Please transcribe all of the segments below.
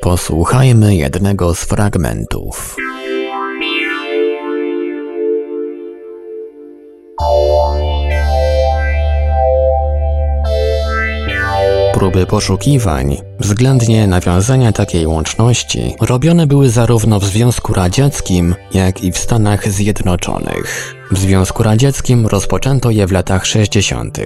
Posłuchajmy jednego z fragmentów. Próby poszukiwań, względnie nawiązania takiej łączności, robione były zarówno w Związku Radzieckim, jak i w Stanach Zjednoczonych. W Związku Radzieckim rozpoczęto je w latach 60.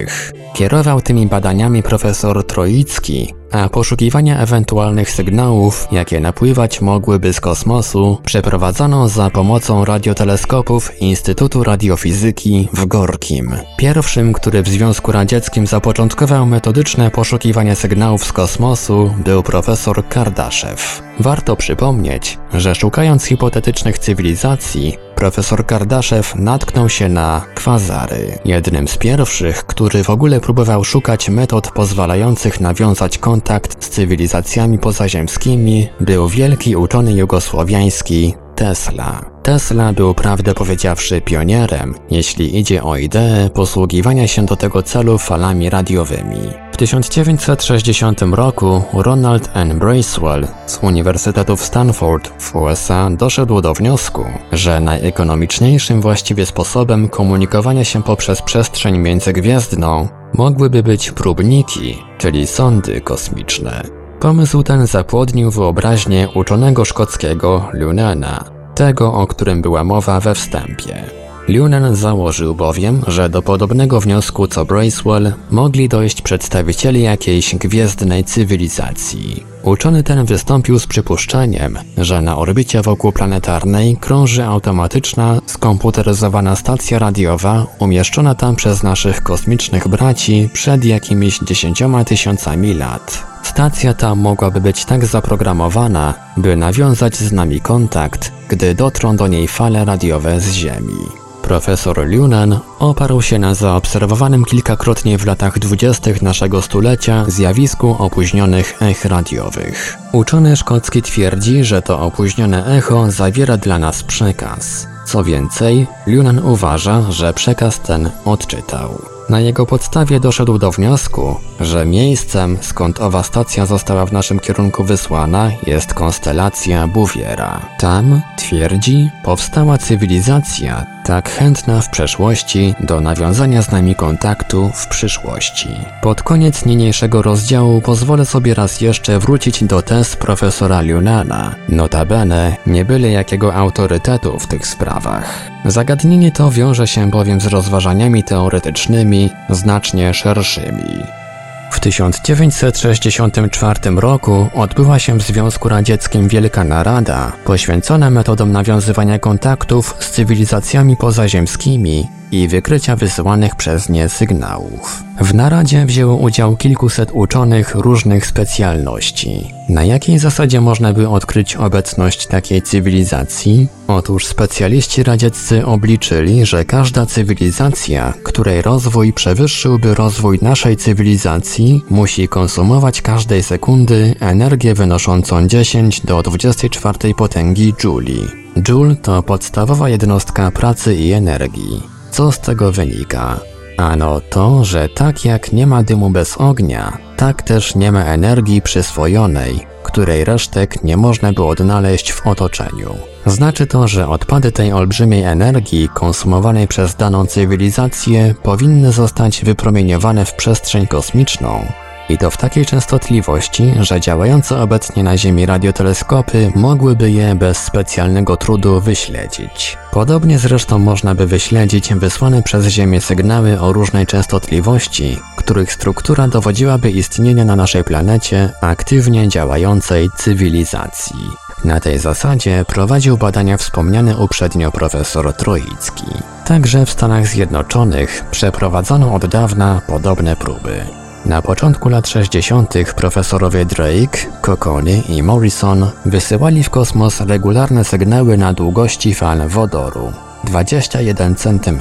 Kierował tymi badaniami profesor Troicki, a poszukiwania ewentualnych sygnałów, jakie napływać mogłyby z kosmosu, przeprowadzano za pomocą radioteleskopów Instytutu Radiofizyki w Gorkim. Pierwszym, który w Związku Radzieckim zapoczątkował metodyczne poszukiwania sygnałów z kosmosu, był profesor Kardaszew. Warto przypomnieć, że szukając hipotetycznych cywilizacji, profesor Kardaszew natknął się na kwazary. Jednym z pierwszych, który w ogóle próbował szukać metod pozwalających nawiązać kontakt z cywilizacjami pozaziemskimi, był wielki uczony jugosłowiański Tesla. Tesla był prawdę powiedziawszy pionierem, jeśli idzie o ideę posługiwania się do tego celu falami radiowymi. W 1960 roku Ronald N. Bracewell z Uniwersytetu w Stanford w USA doszedł do wniosku, że najekonomiczniejszym właściwie sposobem komunikowania się poprzez przestrzeń międzygwiezdną mogłyby być próbniki, czyli sondy kosmiczne. Pomysł ten zapłodnił wyobraźnię uczonego szkockiego Lunana, tego o którym była mowa we wstępie. Lunan założył bowiem, że do podobnego wniosku co Bracewell mogli dojść przedstawiciele jakiejś gwiezdnej cywilizacji. Uczony ten wystąpił z przypuszczeniem, że na orbicie wokół planetarnej krąży automatyczna, skomputeryzowana stacja radiowa umieszczona tam przez naszych kosmicznych braci przed jakimiś dziesięcioma tysiącami lat. Stacja ta mogłaby być tak zaprogramowana, by nawiązać z nami kontakt, gdy dotrą do niej fale radiowe z Ziemi. Profesor Lunan oparł się na zaobserwowanym kilkakrotnie w latach dwudziestych naszego stulecia zjawisku opóźnionych ech radiowych. Uczony szkocki twierdzi, że to opóźnione echo zawiera dla nas przekaz. Co więcej, Lunan uważa, że przekaz ten odczytał. Na jego podstawie doszedł do wniosku, że miejscem, skąd owa stacja została w naszym kierunku wysłana, jest konstelacja Bouviera. Tam, twierdzi, powstała cywilizacja tak chętna w przeszłości do nawiązania z nami kontaktu w przyszłości. Pod koniec niniejszego rozdziału pozwolę sobie raz jeszcze wrócić do tez profesora Lunana, notabene nie byle jakiego autorytetu w tych sprawach. Zagadnienie to wiąże się bowiem z rozważaniami teoretycznymi znacznie szerszymi. W 1964 roku odbyła się w Związku Radzieckim wielka narada poświęcona metodom nawiązywania kontaktów z cywilizacjami pozaziemskimi i wykrycia wysyłanych przez nie sygnałów. W naradzie wzięło udział kilkuset uczonych różnych specjalności. Na jakiej zasadzie można by odkryć obecność takiej cywilizacji? Otóż specjaliści radzieccy obliczyli, że każda cywilizacja, której rozwój przewyższyłby rozwój naszej cywilizacji, musi konsumować każdej sekundy energię wynoszącą 10 do 24 potęgi Joule. Joule to podstawowa jednostka pracy i energii. Co z tego wynika? Ano to, że tak jak nie ma dymu bez ognia, tak też nie ma energii przyswojonej, której resztek nie można by odnaleźć w otoczeniu. Znaczy to, że odpady tej olbrzymiej energii konsumowanej przez daną cywilizację powinny zostać wypromieniowane w przestrzeń kosmiczną, i to w takiej częstotliwości, że działające obecnie na Ziemi radioteleskopy mogłyby je bez specjalnego trudu wyśledzić. Podobnie zresztą można by wyśledzić wysłane przez Ziemię sygnały o różnej częstotliwości, których struktura dowodziłaby istnienia na naszej planecie aktywnie działającej cywilizacji. Na tej zasadzie prowadził badania wspomniany uprzednio profesor Troicki. Także w Stanach Zjednoczonych przeprowadzono od dawna podobne próby. Na początku lat 60. profesorowie Drake, Cocconi i Morrison wysyłali w kosmos regularne sygnały na długości fal wodoru 21 cm.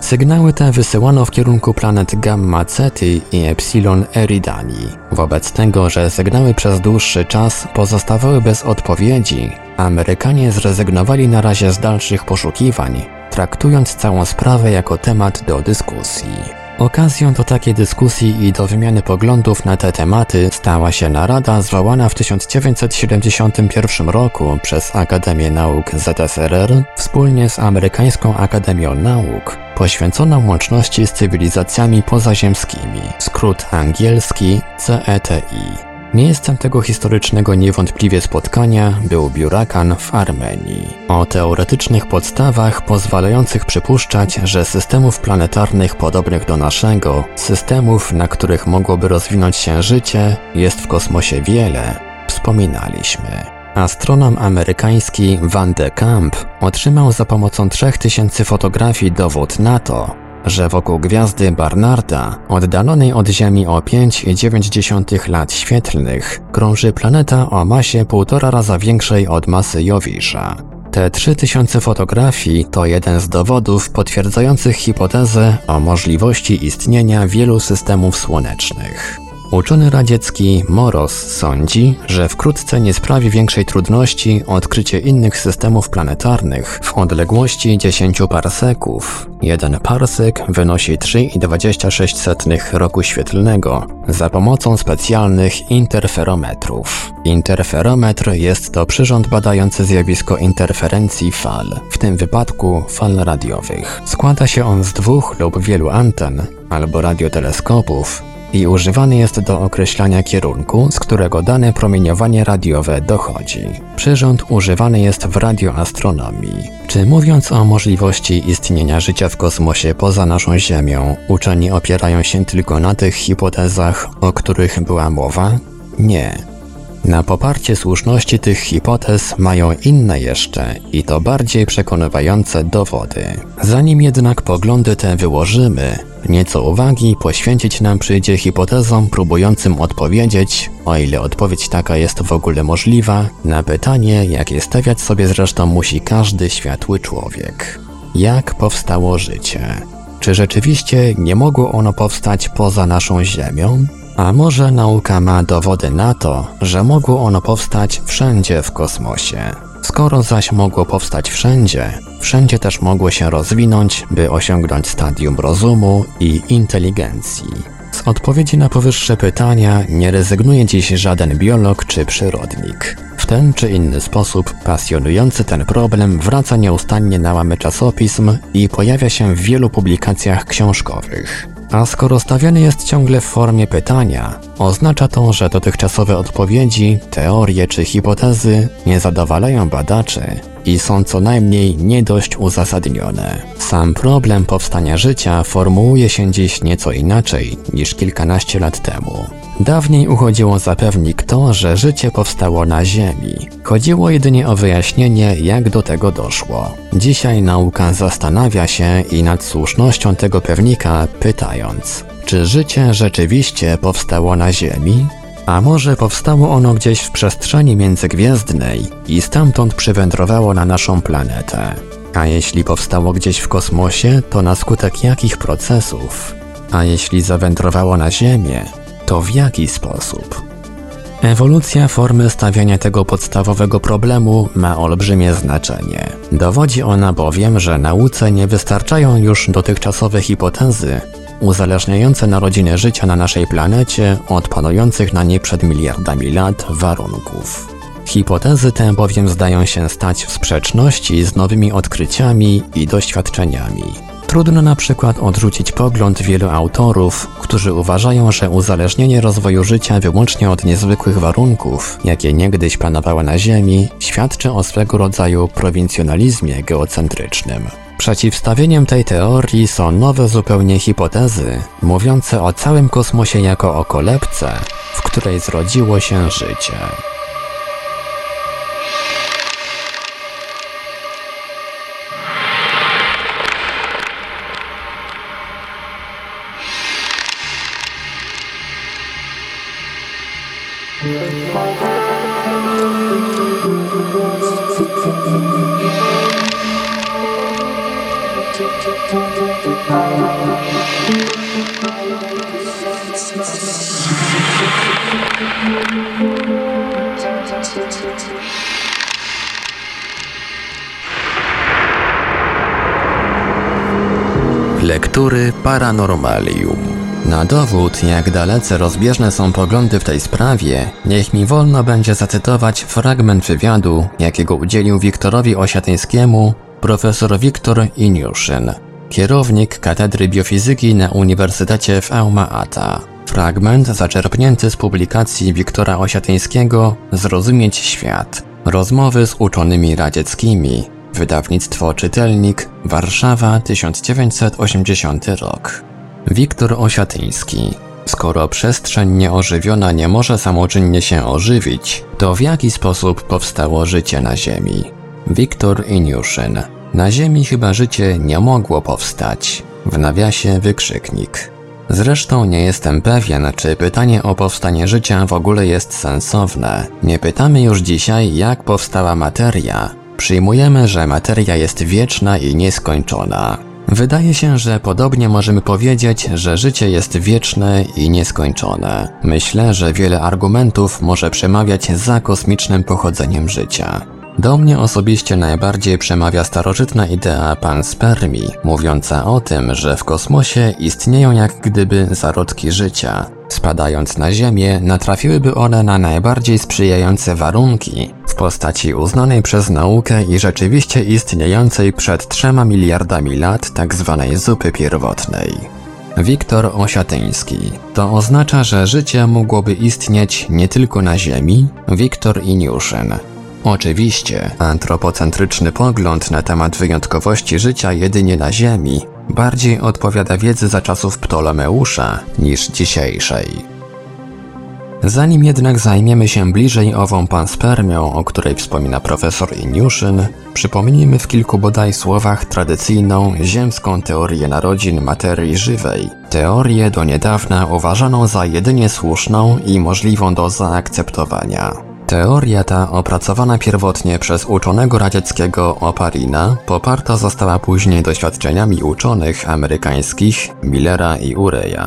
Sygnały te wysyłano w kierunku planet Gamma Ceti i Epsilon Eridani. Wobec tego, że sygnały przez dłuższy czas pozostawały bez odpowiedzi, Amerykanie zrezygnowali na razie z dalszych poszukiwań, traktując całą sprawę jako temat do dyskusji. Okazją do takiej dyskusji i do wymiany poglądów na te tematy stała się narada zwołana w 1971 roku przez Akademię Nauk ZSRR wspólnie z Amerykańską Akademią Nauk, poświęcona łączności z cywilizacjami pozaziemskimi, skrót angielski CETI. Miejscem tego historycznego niewątpliwie spotkania był Biurakan w Armenii. O teoretycznych podstawach pozwalających przypuszczać, że systemów planetarnych podobnych do naszego, systemów, na których mogłoby rozwinąć się życie, jest w kosmosie wiele, wspominaliśmy. Astronom amerykański Van de Kamp otrzymał za pomocą 3000 fotografii dowód na to, że wokół gwiazdy Barnarda, oddalonej od Ziemi o 5,9 lat świetlnych, krąży planeta o masie półtora raza większej od masy Jowisza. Te 3000 fotografii to jeden z dowodów potwierdzających hipotezę o możliwości istnienia wielu systemów słonecznych. Uczony radziecki Moros sądzi, że wkrótce nie sprawi większej trudności odkrycie innych systemów planetarnych w odległości 10 parseków. Jeden parsek wynosi 3,26 roku świetlnego za pomocą specjalnych interferometrów. Interferometr jest to przyrząd badający zjawisko interferencji fal, w tym wypadku fal radiowych. Składa się on z dwóch lub wielu anten albo radioteleskopów i używany jest do określania kierunku, z którego dane promieniowanie radiowe dochodzi. Przyrząd używany jest w radioastronomii. Czy mówiąc o możliwości istnienia życia w kosmosie poza naszą Ziemią, uczeni opierają się tylko na tych hipotezach, o których była mowa? Nie. Na poparcie słuszności tych hipotez mają inne jeszcze i to bardziej przekonywające dowody. Zanim jednak poglądy te wyłożymy, Nieco uwagi poświęcić nam przyjdzie hipotezom próbującym odpowiedzieć, o ile odpowiedź taka jest w ogóle możliwa, na pytanie, jakie stawiać sobie zresztą musi każdy światły człowiek. Jak powstało życie? Czy rzeczywiście nie mogło ono powstać poza naszą Ziemią? A może nauka ma dowody na to, że mogło ono powstać wszędzie w kosmosie? Skoro zaś mogło powstać wszędzie, wszędzie też mogło się rozwinąć, by osiągnąć stadium rozumu i inteligencji. Z odpowiedzi na powyższe pytania nie rezygnuje dziś żaden biolog czy przyrodnik. W ten czy inny sposób pasjonujący ten problem wraca nieustannie na łamy czasopism i pojawia się w wielu publikacjach książkowych. A skoro stawiany jest ciągle w formie pytania, oznacza to, że dotychczasowe odpowiedzi, teorie czy hipotezy nie zadowalają badaczy są co najmniej nie dość uzasadnione. Sam problem powstania życia formułuje się dziś nieco inaczej niż kilkanaście lat temu. Dawniej uchodziło za pewnik to, że życie powstało na Ziemi. Chodziło jedynie o wyjaśnienie, jak do tego doszło. Dzisiaj nauka zastanawia się i nad słusznością tego pewnika, pytając: czy życie rzeczywiście powstało na Ziemi? A może powstało ono gdzieś w przestrzeni międzygwiezdnej i stamtąd przywędrowało na naszą planetę? A jeśli powstało gdzieś w kosmosie, to na skutek jakich procesów? A jeśli zawędrowało na Ziemię, to w jaki sposób? Ewolucja formy stawiania tego podstawowego problemu ma olbrzymie znaczenie. Dowodzi ona bowiem, że nauce nie wystarczają już dotychczasowe hipotezy, uzależniające narodziny życia na naszej planecie od panujących na niej przed miliardami lat warunków. Hipotezy te bowiem zdają się stać w sprzeczności z nowymi odkryciami i doświadczeniami. Trudno na przykład odrzucić pogląd wielu autorów, którzy uważają, że uzależnienie rozwoju życia wyłącznie od niezwykłych warunków, jakie niegdyś panowały na Ziemi, świadczy o swego rodzaju prowincjonalizmie geocentrycznym. Przeciwstawieniem tej teorii są nowe zupełnie hipotezy, mówiące o całym kosmosie jako o kolebce, w której zrodziło się życie. Lektury Paranormalium. Na dowód, jak dalece rozbieżne są poglądy w tej sprawie, niech mi wolno będzie zacytować fragment wywiadu, jakiego udzielił Wiktorowi Osiatyńskiemu profesor Wiktor Iniuszyn, kierownik Katedry Biofizyki na Uniwersytecie w Alma-Ata. Fragment zaczerpnięty z publikacji Wiktora Osiatyńskiego Zrozumieć świat. Rozmowy z uczonymi radzieckimi. Wydawnictwo Czytelnik, Warszawa 1980 rok. Wiktor Osiatyński. Skoro przestrzeń nieożywiona nie może samoczynnie się ożywić, to w jaki sposób powstało życie na Ziemi? Wiktor Iniuszyn. Na Ziemi chyba życie nie mogło powstać. W nawiasie wykrzyknik. Zresztą nie jestem pewien, czy pytanie o powstanie życia w ogóle jest sensowne. Nie pytamy już dzisiaj, jak powstała materia. Przyjmujemy, że materia jest wieczna i nieskończona. Wydaje się, że podobnie możemy powiedzieć, że życie jest wieczne i nieskończone. Myślę, że wiele argumentów może przemawiać za kosmicznym pochodzeniem życia. Do mnie osobiście najbardziej przemawia starożytna idea panspermii, mówiąca o tym, że w kosmosie istnieją jak gdyby zarodki życia. Spadając na Ziemię, natrafiłyby one na najbardziej sprzyjające warunki w postaci uznanej przez naukę i rzeczywiście istniejącej przed trzema miliardami lat tzw. Tak zupy pierwotnej. Wiktor Osiatyński. To oznacza, że życie mogłoby istnieć nie tylko na Ziemi? Wiktor Iniuszyn. Oczywiście, antropocentryczny pogląd na temat wyjątkowości życia jedynie na Ziemi bardziej odpowiada wiedzy za czasów Ptolomeusza niż dzisiejszej. Zanim jednak zajmiemy się bliżej ową panspermią, o której wspomina profesor Iniuszyn, przypomnijmy w kilku bodaj słowach tradycyjną ziemską teorię narodzin materii żywej, teorię do niedawna uważaną za jedynie słuszną i możliwą do zaakceptowania. Teoria ta, opracowana pierwotnie przez uczonego radzieckiego Oparina, poparta została później doświadczeniami uczonych amerykańskich Millera i Ureya.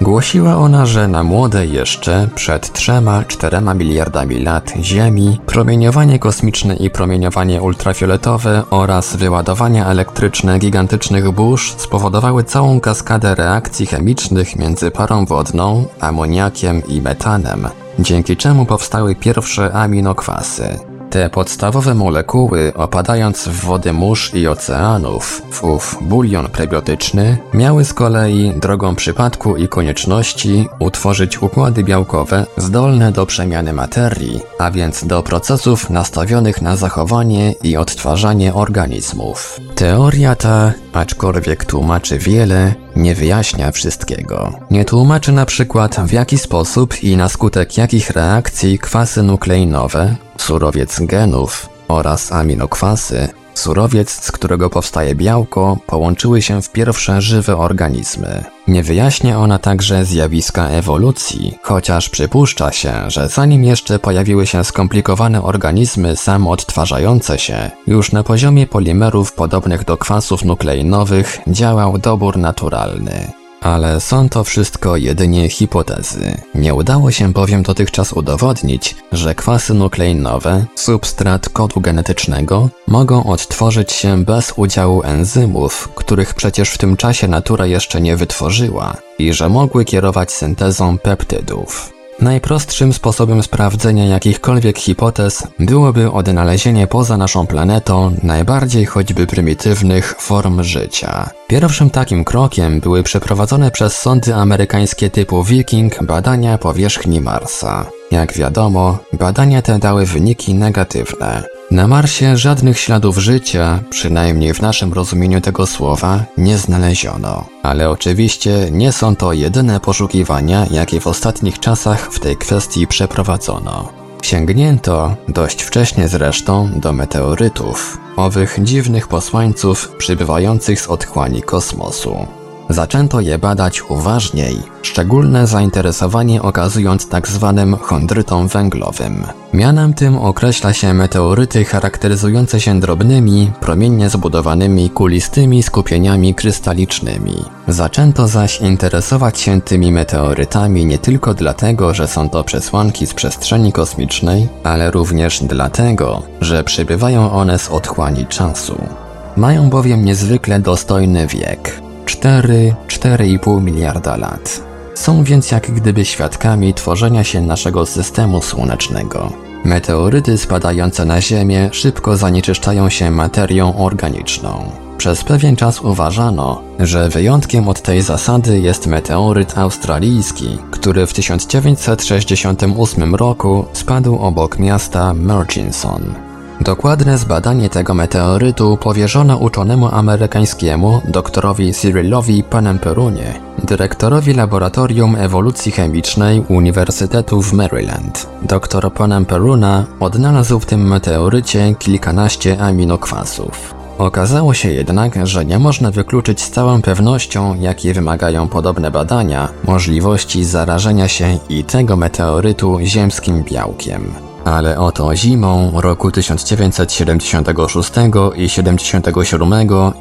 Głosiła ona, że na młode jeszcze, przed 3-4 miliardami lat Ziemi, promieniowanie kosmiczne i promieniowanie ultrafioletowe oraz wyładowania elektryczne gigantycznych burz spowodowały całą kaskadę reakcji chemicznych między parą wodną, amoniakiem i metanem, dzięki czemu powstały pierwsze aminokwasy. Te podstawowe molekuły, opadając w wody mórz i oceanów, w ów bulion prebiotyczny, miały z kolei, drogą przypadku i konieczności, utworzyć układy białkowe zdolne do przemiany materii, a więc do procesów nastawionych na zachowanie i odtwarzanie organizmów. Teoria ta, aczkolwiek tłumaczy wiele, nie wyjaśnia wszystkiego. Nie tłumaczy na przykład w jaki sposób i na skutek jakich reakcji kwasy nukleinowe, surowiec genów oraz aminokwasy, surowiec, z którego powstaje białko, połączyły się w pierwsze żywe organizmy. Nie wyjaśnia ona także zjawiska ewolucji, chociaż przypuszcza się, że zanim jeszcze pojawiły się skomplikowane organizmy samoodtwarzające się, już na poziomie polimerów podobnych do kwasów nukleinowych działał dobór naturalny. Ale są to wszystko jedynie hipotezy. Nie udało się bowiem dotychczas udowodnić, że kwasy nukleinowe, substrat kodu genetycznego, mogą odtworzyć się bez udziału enzymów, których przecież w tym czasie natura jeszcze nie wytworzyła, i że mogły kierować syntezą peptydów. Najprostszym sposobem sprawdzenia jakichkolwiek hipotez byłoby odnalezienie poza naszą planetą najbardziej choćby prymitywnych form życia. Pierwszym takim krokiem były przeprowadzone przez sądy amerykańskie typu Viking badania powierzchni Marsa. Jak wiadomo, badania te dały wyniki negatywne. Na Marsie żadnych śladów życia, przynajmniej w naszym rozumieniu tego słowa, nie znaleziono. Ale oczywiście nie są to jedyne poszukiwania, jakie w ostatnich czasach w tej kwestii przeprowadzono. Sięgnięto, dość wcześnie zresztą, do meteorytów, owych dziwnych posłańców przybywających z otchłani kosmosu. Zaczęto je badać uważniej, szczególne zainteresowanie okazując tak zwanym chondrytom węglowym. Mianem tym określa się meteoryty charakteryzujące się drobnymi, promiennie zbudowanymi kulistymi skupieniami krystalicznymi. Zaczęto zaś interesować się tymi meteorytami nie tylko dlatego, że są to przesłanki z przestrzeni kosmicznej, ale również dlatego, że przybywają one z otchłani czasu. Mają bowiem niezwykle dostojny wiek 4-4,5 miliarda lat. Są więc jak gdyby świadkami tworzenia się naszego systemu słonecznego. Meteoryty spadające na Ziemię szybko zanieczyszczają się materią organiczną. Przez pewien czas uważano, że wyjątkiem od tej zasady jest meteoryt australijski, który w 1968 roku spadł obok miasta Murchison. Dokładne zbadanie tego meteorytu powierzono uczonemu amerykańskiemu doktorowi Cyrillowi Panemperunie, dyrektorowi Laboratorium Ewolucji Chemicznej Uniwersytetu w Maryland. Dr Panemperuna odnalazł w tym meteorycie kilkanaście aminokwasów. Okazało się jednak, że nie można wykluczyć z całą pewnością, jakie wymagają podobne badania, możliwości zarażenia się i tego meteorytu ziemskim białkiem. Ale oto zimą roku 1976 i 77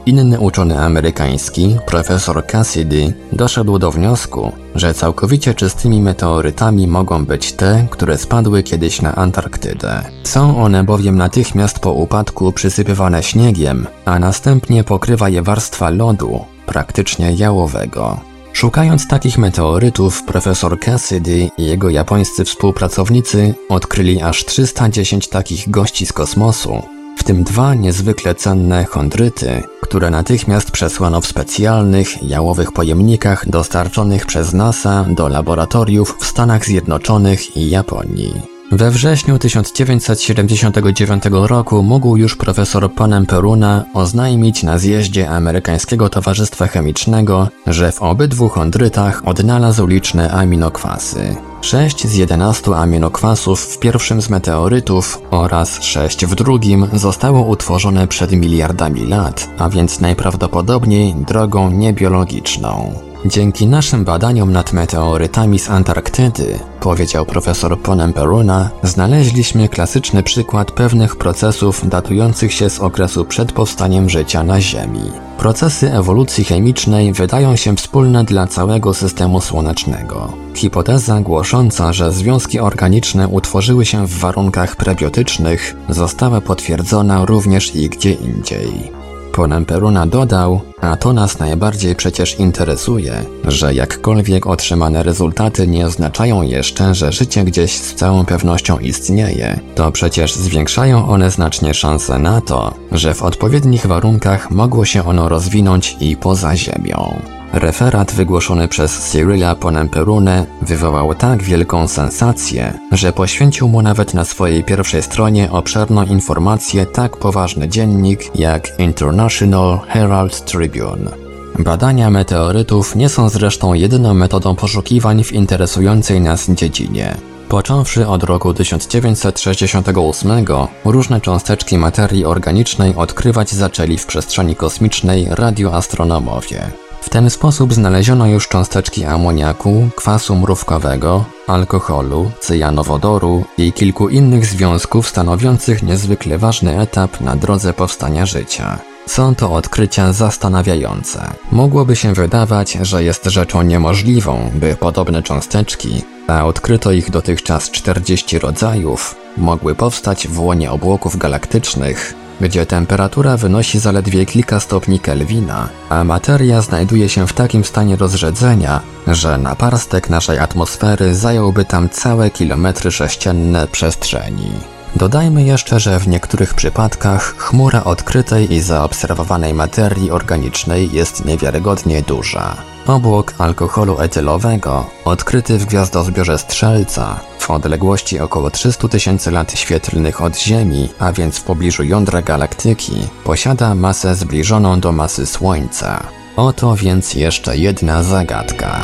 inny uczony amerykański, profesor Cassidy, doszedł do wniosku, że całkowicie czystymi meteorytami mogą być te, które spadły kiedyś na Antarktydę. Są one bowiem natychmiast po upadku przysypywane śniegiem, a następnie pokrywa je warstwa lodu, praktycznie jałowego. Szukając takich meteorytów, profesor Cassidy i jego japońscy współpracownicy odkryli aż 310 takich gości z kosmosu, w tym dwa niezwykle cenne chondryty, które natychmiast przesłano w specjalnych, jałowych pojemnikach dostarczonych przez NASA do laboratoriów w Stanach Zjednoczonych i Japonii. We wrześniu 1979 roku mógł już profesor Panem Peruna oznajmić na zjeździe Amerykańskiego Towarzystwa Chemicznego, że w obydwu chondrytach odnalazł liczne aminokwasy. 6 z 11 aminokwasów w pierwszym z meteorytów oraz 6 w drugim zostało utworzone przed miliardami lat, a więc najprawdopodobniej drogą niebiologiczną. Dzięki naszym badaniom nad meteorytami z Antarktydy, powiedział profesor Ponemperuna, znaleźliśmy klasyczny przykład pewnych procesów datujących się z okresu przed powstaniem życia na Ziemi. Procesy ewolucji chemicznej wydają się wspólne dla całego systemu słonecznego. Hipoteza głosząca, że związki organiczne utworzyły się w warunkach prebiotycznych, została potwierdzona również i gdzie indziej. Ponemperuna dodał, a to nas najbardziej przecież interesuje, że jakkolwiek otrzymane rezultaty nie oznaczają jeszcze, że życie gdzieś z całą pewnością istnieje, to przecież zwiększają one znacznie szanse na to, że w odpowiednich warunkach mogło się ono rozwinąć i poza Ziemią. Referat wygłoszony przez Cyrilla Ponemperune wywołał tak wielką sensację, że poświęcił mu nawet na swojej pierwszej stronie obszerną informację tak poważny dziennik jak International Herald Tribune. Badania meteorytów nie są zresztą jedyną metodą poszukiwań w interesującej nas dziedzinie. Począwszy od roku 1968, różne cząsteczki materii organicznej odkrywać zaczęli w przestrzeni kosmicznej radioastronomowie. W ten sposób znaleziono już cząsteczki amoniaku, kwasu mrówkowego, alkoholu, cyjanowodoru i kilku innych związków stanowiących niezwykle ważny etap na drodze powstania życia. Są to odkrycia zastanawiające. Mogłoby się wydawać, że jest rzeczą niemożliwą, by podobne cząsteczki, a odkryto ich dotychczas 40 rodzajów, mogły powstać w łonie obłoków galaktycznych, gdzie temperatura wynosi zaledwie kilka stopni Kelwina, a materia znajduje się w takim stanie rozrzedzenia, że naparstek naszej atmosfery zająłby tam całe kilometry sześcienne przestrzeni. Dodajmy jeszcze, że w niektórych przypadkach chmura odkrytej i zaobserwowanej materii organicznej jest niewiarygodnie duża. Obłok alkoholu etylowego, odkryty w gwiazdozbiorze Strzelca, w odległości około 300 tysięcy lat świetlnych od Ziemi, a więc w pobliżu jądra galaktyki, posiada masę zbliżoną do masy Słońca. Oto więc jeszcze jedna zagadka.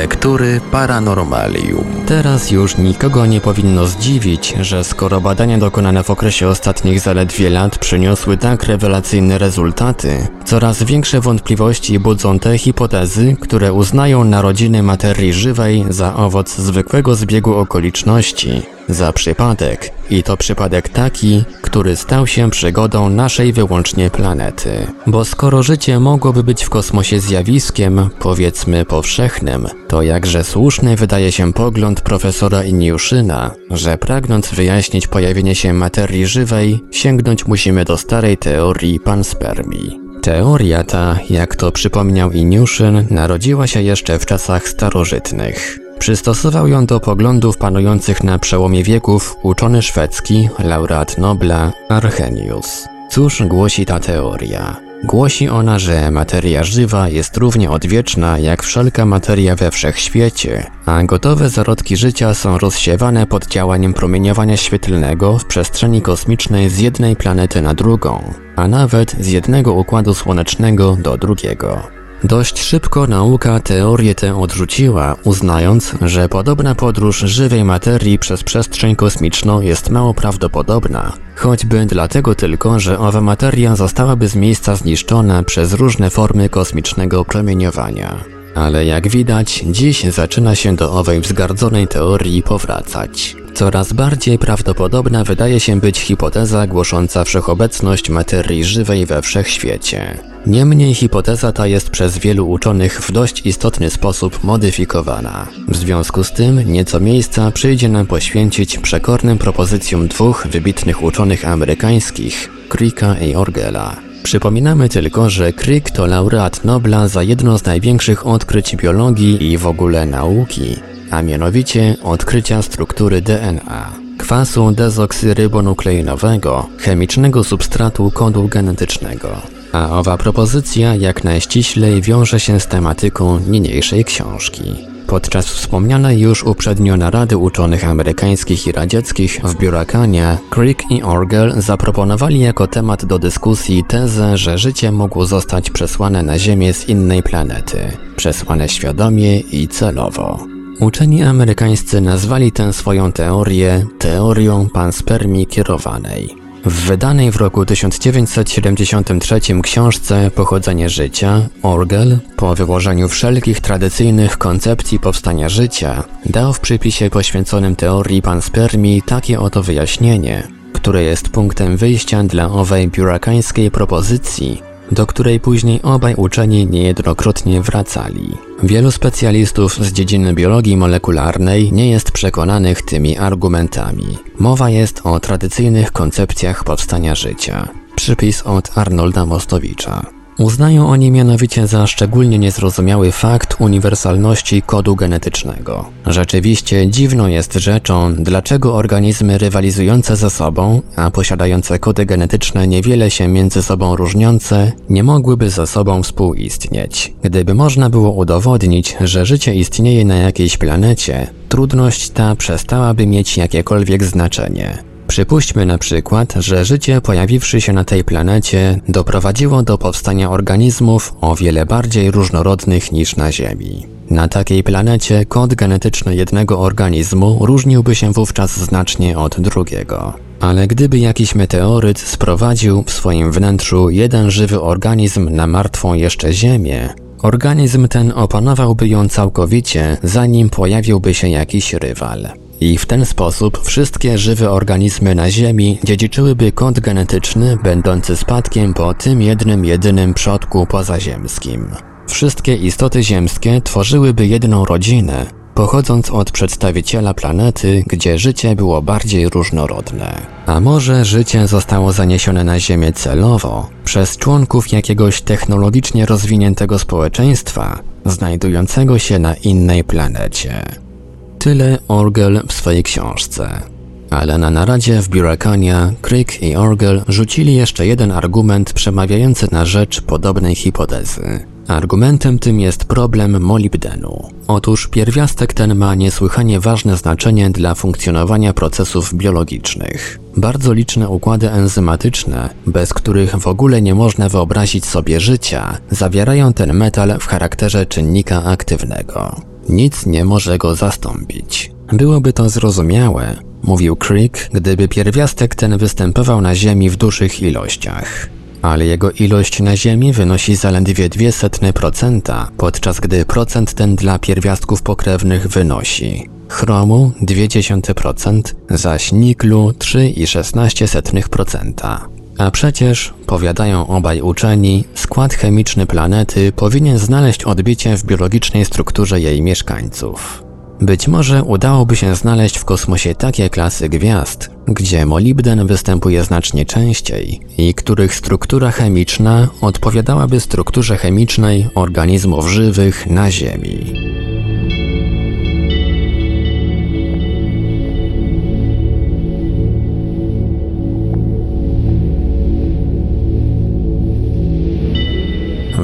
Lektury Paranormalium. Teraz już nikogo nie powinno zdziwić, że skoro badania dokonane w okresie ostatnich zaledwie lat przyniosły tak rewelacyjne rezultaty, coraz większe wątpliwości budzą te hipotezy, które uznają narodziny materii żywej za owoc zwykłego zbiegu okoliczności, za przypadek i to przypadek taki, który stał się przygodą naszej wyłącznie planety. Bo skoro życie mogłoby być w kosmosie zjawiskiem, powiedzmy powszechnym, to jakże słuszny wydaje się pogląd profesora Iniuszyna, że pragnąc wyjaśnić pojawienie się materii żywej, sięgnąć musimy do starej teorii panspermii. Teoria ta, jak to przypomniał Iniuszyn, narodziła się jeszcze w czasach starożytnych. Przystosował ją do poglądów panujących na przełomie wieków uczony szwedzki, laureat Nobla, Arrhenius. Cóż głosi ta teoria? Głosi ona, że materia żywa jest równie odwieczna jak wszelka materia we wszechświecie, a gotowe zarodki życia są rozsiewane pod działaniem promieniowania świetlnego w przestrzeni kosmicznej z jednej planety na drugą, a nawet z jednego układu słonecznego do drugiego. Dość szybko nauka teorię tę odrzuciła, uznając, że podobna podróż żywej materii przez przestrzeń kosmiczną jest mało prawdopodobna, choćby dlatego tylko, że owa materia zostałaby z miejsca zniszczona przez różne formy kosmicznego promieniowania. Ale jak widać, dziś zaczyna się do owej wzgardzonej teorii powracać. Coraz bardziej prawdopodobna wydaje się być hipoteza głosząca wszechobecność materii żywej we wszechświecie. Niemniej hipoteza ta jest przez wielu uczonych w dość istotny sposób modyfikowana. W związku z tym nieco miejsca przyjdzie nam poświęcić przekornym propozycjom dwóch wybitnych uczonych amerykańskich, Cricka i Orgela. Przypominamy tylko, że Crick to laureat Nobla za jedno z największych odkryć biologii i w ogóle nauki a mianowicie odkrycia struktury DNA, kwasu dezoksyrybonukleinowego, chemicznego substratu kodu genetycznego. A owa propozycja jak najściślej wiąże się z tematyką niniejszej książki. Podczas wspomnianej już uprzednio narady uczonych amerykańskich i radzieckich w Biurakanie, Crick i Orgel zaproponowali jako temat do dyskusji tezę, że życie mogło zostać przesłane na Ziemię z innej planety, przesłane świadomie i celowo. Uczeni amerykańscy nazwali tę swoją teorię teorią panspermii kierowanej. W wydanej w roku 1973 książce Pochodzenie życia, Orgel, po wyłożeniu wszelkich tradycyjnych koncepcji powstania życia, dał w przypisie poświęconym teorii panspermii takie oto wyjaśnienie, które jest punktem wyjścia dla owej biurakańskiej propozycji, do której później obaj uczeni niejednokrotnie wracali. Wielu specjalistów z dziedziny biologii molekularnej nie jest przekonanych tymi argumentami. Mowa jest o tradycyjnych koncepcjach powstania życia. Przypis od Arnolda Mostowicza. Uznają oni mianowicie za szczególnie niezrozumiały fakt uniwersalności kodu genetycznego. Rzeczywiście dziwną jest rzeczą, dlaczego organizmy rywalizujące ze sobą, a posiadające kody genetyczne niewiele się między sobą różniące, nie mogłyby ze sobą współistnieć. Gdyby można było udowodnić, że życie istnieje na jakiejś planecie, trudność ta przestałaby mieć jakiekolwiek znaczenie. Przypuśćmy na przykład, że życie pojawiwszy się na tej planecie doprowadziło do powstania organizmów o wiele bardziej różnorodnych niż na Ziemi. Na takiej planecie kod genetyczny jednego organizmu różniłby się wówczas znacznie od drugiego. Ale gdyby jakiś meteoryt sprowadził w swoim wnętrzu jeden żywy organizm na martwą jeszcze Ziemię, organizm ten opanowałby ją całkowicie, zanim pojawiłby się jakiś rywal. I w ten sposób wszystkie żywe organizmy na Ziemi dziedziczyłyby kod genetyczny będący spadkiem po tym jednym jedynym przodku pozaziemskim. Wszystkie istoty ziemskie tworzyłyby jedną rodzinę, pochodząc od przedstawiciela planety, gdzie życie było bardziej różnorodne. A może życie zostało zaniesione na Ziemię celowo przez członków jakiegoś technologicznie rozwiniętego społeczeństwa, znajdującego się na innej planecie. Tyle Orgel w swojej książce. Ale na naradzie w Biurakania Crick i Orgel rzucili jeszcze jeden argument przemawiający na rzecz podobnej hipotezy. Argumentem tym jest problem molibdenu. Otóż pierwiastek ten ma niesłychanie ważne znaczenie dla funkcjonowania procesów biologicznych. Bardzo liczne układy enzymatyczne, bez których w ogóle nie można wyobrazić sobie życia, zawierają ten metal w charakterze czynnika aktywnego. Nic nie może go zastąpić. Byłoby to zrozumiałe, mówił Crick, gdyby pierwiastek ten występował na Ziemi w dużych ilościach. Ale jego ilość na Ziemi wynosi zaledwie 0,02%, podczas gdy procent ten dla pierwiastków pokrewnych wynosi chromu 0,2%, zaś niklu 3,16%. A przecież, powiadają obaj uczeni, skład chemiczny planety powinien znaleźć odbicie w biologicznej strukturze jej mieszkańców. Być może udałoby się znaleźć w kosmosie takie klasy gwiazd, gdzie molibden występuje znacznie częściej i których struktura chemiczna odpowiadałaby strukturze chemicznej organizmów żywych na Ziemi.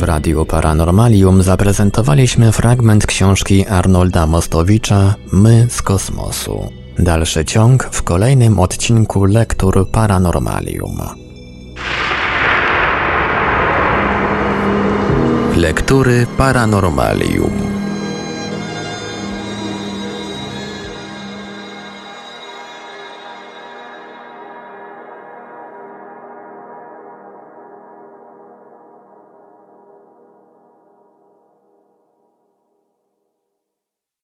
Radiu Paranormalium zaprezentowaliśmy fragment książki Arnolda Mostowicza My z kosmosu. Dalszy ciąg w kolejnym odcinku Lektur Paranormalium. Lektury Paranormalium